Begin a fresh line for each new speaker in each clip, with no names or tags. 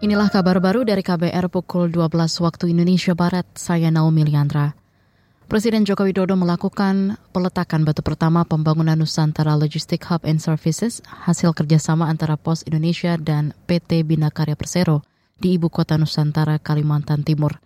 Inilah kabar baru dari KBR pukul 12 waktu Indonesia Barat. Saya Naomi Liandra. Presiden Joko Widodo melakukan peletakan batu pertama pembangunan Nusantara Logistic Hub and Services hasil kerjasama antara Pos Indonesia dan PT Bina Karya Persero di ibu kota Nusantara, Kalimantan Timur.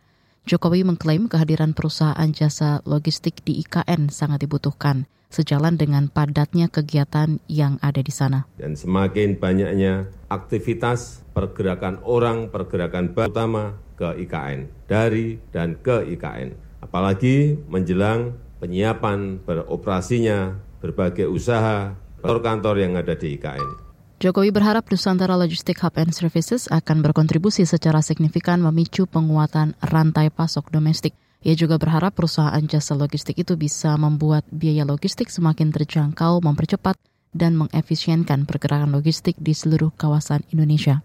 Jokowi mengklaim kehadiran perusahaan jasa logistik di IKN sangat dibutuhkan sejalan dengan padatnya kegiatan yang ada di sana.
Dan semakin banyaknya aktivitas pergerakan orang, pergerakan utama ke IKN, dari dan ke IKN. Apalagi menjelang penyiapan beroperasinya berbagai usaha kantor-kantor yang ada di IKN.
Jokowi berharap Nusantara Logistic Hub and Services akan berkontribusi secara signifikan memicu penguatan rantai pasok domestik ia juga berharap perusahaan jasa logistik itu bisa membuat biaya logistik semakin terjangkau, mempercepat, dan mengefisienkan pergerakan logistik di seluruh kawasan Indonesia.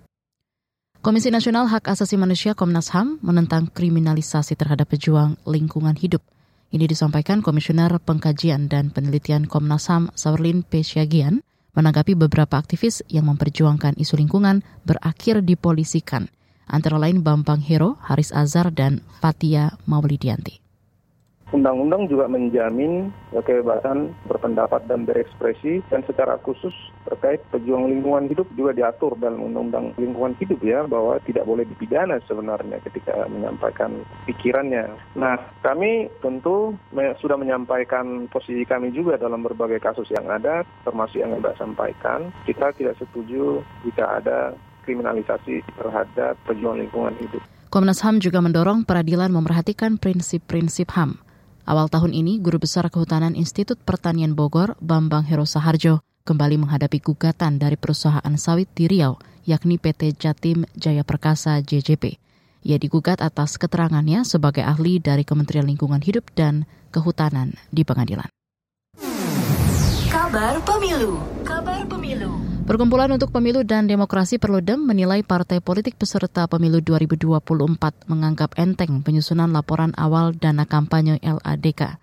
Komisi Nasional Hak Asasi Manusia Komnas HAM menentang kriminalisasi terhadap pejuang lingkungan hidup. Ini disampaikan Komisioner Pengkajian dan Penelitian Komnas HAM Saurlin P. Menanggapi beberapa aktivis yang memperjuangkan isu lingkungan berakhir dipolisikan – antara lain Bambang Hero, Haris Azhar, dan Fatia Maulidianti.
Undang-undang juga menjamin kebebasan berpendapat dan berekspresi dan secara khusus terkait pejuang lingkungan hidup juga diatur dalam Undang-Undang Lingkungan Hidup ya bahwa tidak boleh dipidana sebenarnya ketika menyampaikan pikirannya. Nah kami tentu sudah menyampaikan posisi kami juga dalam berbagai kasus yang ada termasuk yang Anda sampaikan. Kita tidak setuju jika ada kriminalisasi terhadap pejuang lingkungan hidup.
Komnas HAM juga mendorong peradilan memerhatikan prinsip-prinsip HAM. Awal tahun ini, Guru Besar Kehutanan Institut Pertanian Bogor, Bambang Hero Saharjo, kembali menghadapi gugatan dari perusahaan sawit di Riau, yakni PT Jatim Jaya Perkasa JJP. Ia digugat atas keterangannya sebagai ahli dari Kementerian Lingkungan Hidup dan Kehutanan di pengadilan.
Kabar Pemilu Kabar Pemilu
Perkumpulan untuk Pemilu dan Demokrasi Perludem menilai partai politik peserta pemilu 2024 menganggap enteng penyusunan laporan awal dana kampanye LADK.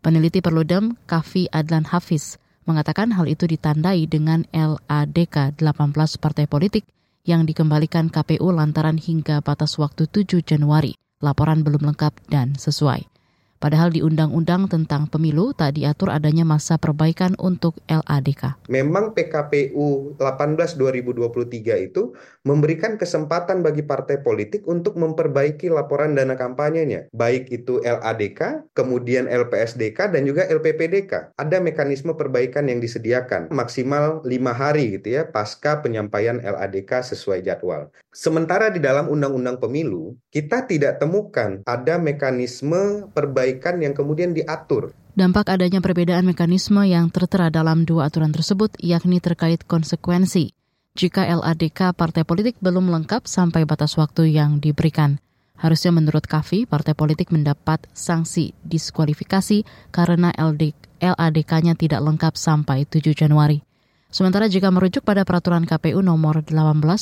Peneliti Perludem, Kavi Adlan Hafiz, mengatakan hal itu ditandai dengan LADK 18 partai politik yang dikembalikan KPU lantaran hingga batas waktu 7 Januari. Laporan belum lengkap dan sesuai. Padahal di Undang-Undang tentang Pemilu tak diatur adanya masa perbaikan untuk LADK.
Memang PKPU 18 2023 itu memberikan kesempatan bagi partai politik untuk memperbaiki laporan dana kampanyenya, baik itu LADK, kemudian LPSDK dan juga LPPDK. Ada mekanisme perbaikan yang disediakan maksimal lima hari gitu ya pasca penyampaian LADK sesuai jadwal. Sementara di dalam Undang-Undang Pemilu kita tidak temukan ada mekanisme perbaikan perbaikan yang kemudian diatur.
Dampak adanya perbedaan mekanisme yang tertera dalam dua aturan tersebut yakni terkait konsekuensi. Jika LADK partai politik belum lengkap sampai batas waktu yang diberikan. Harusnya menurut Kavi, partai politik mendapat sanksi diskualifikasi karena LADK-nya tidak lengkap sampai 7 Januari. Sementara jika merujuk pada peraturan KPU nomor 18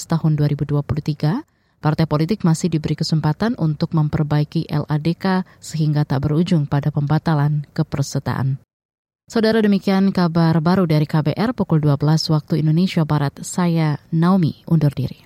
tahun 2023, Partai politik masih diberi kesempatan untuk memperbaiki LADK sehingga tak berujung pada pembatalan kepersetaan. Saudara demikian kabar baru dari KBR pukul 12 waktu Indonesia Barat. Saya Naomi undur diri.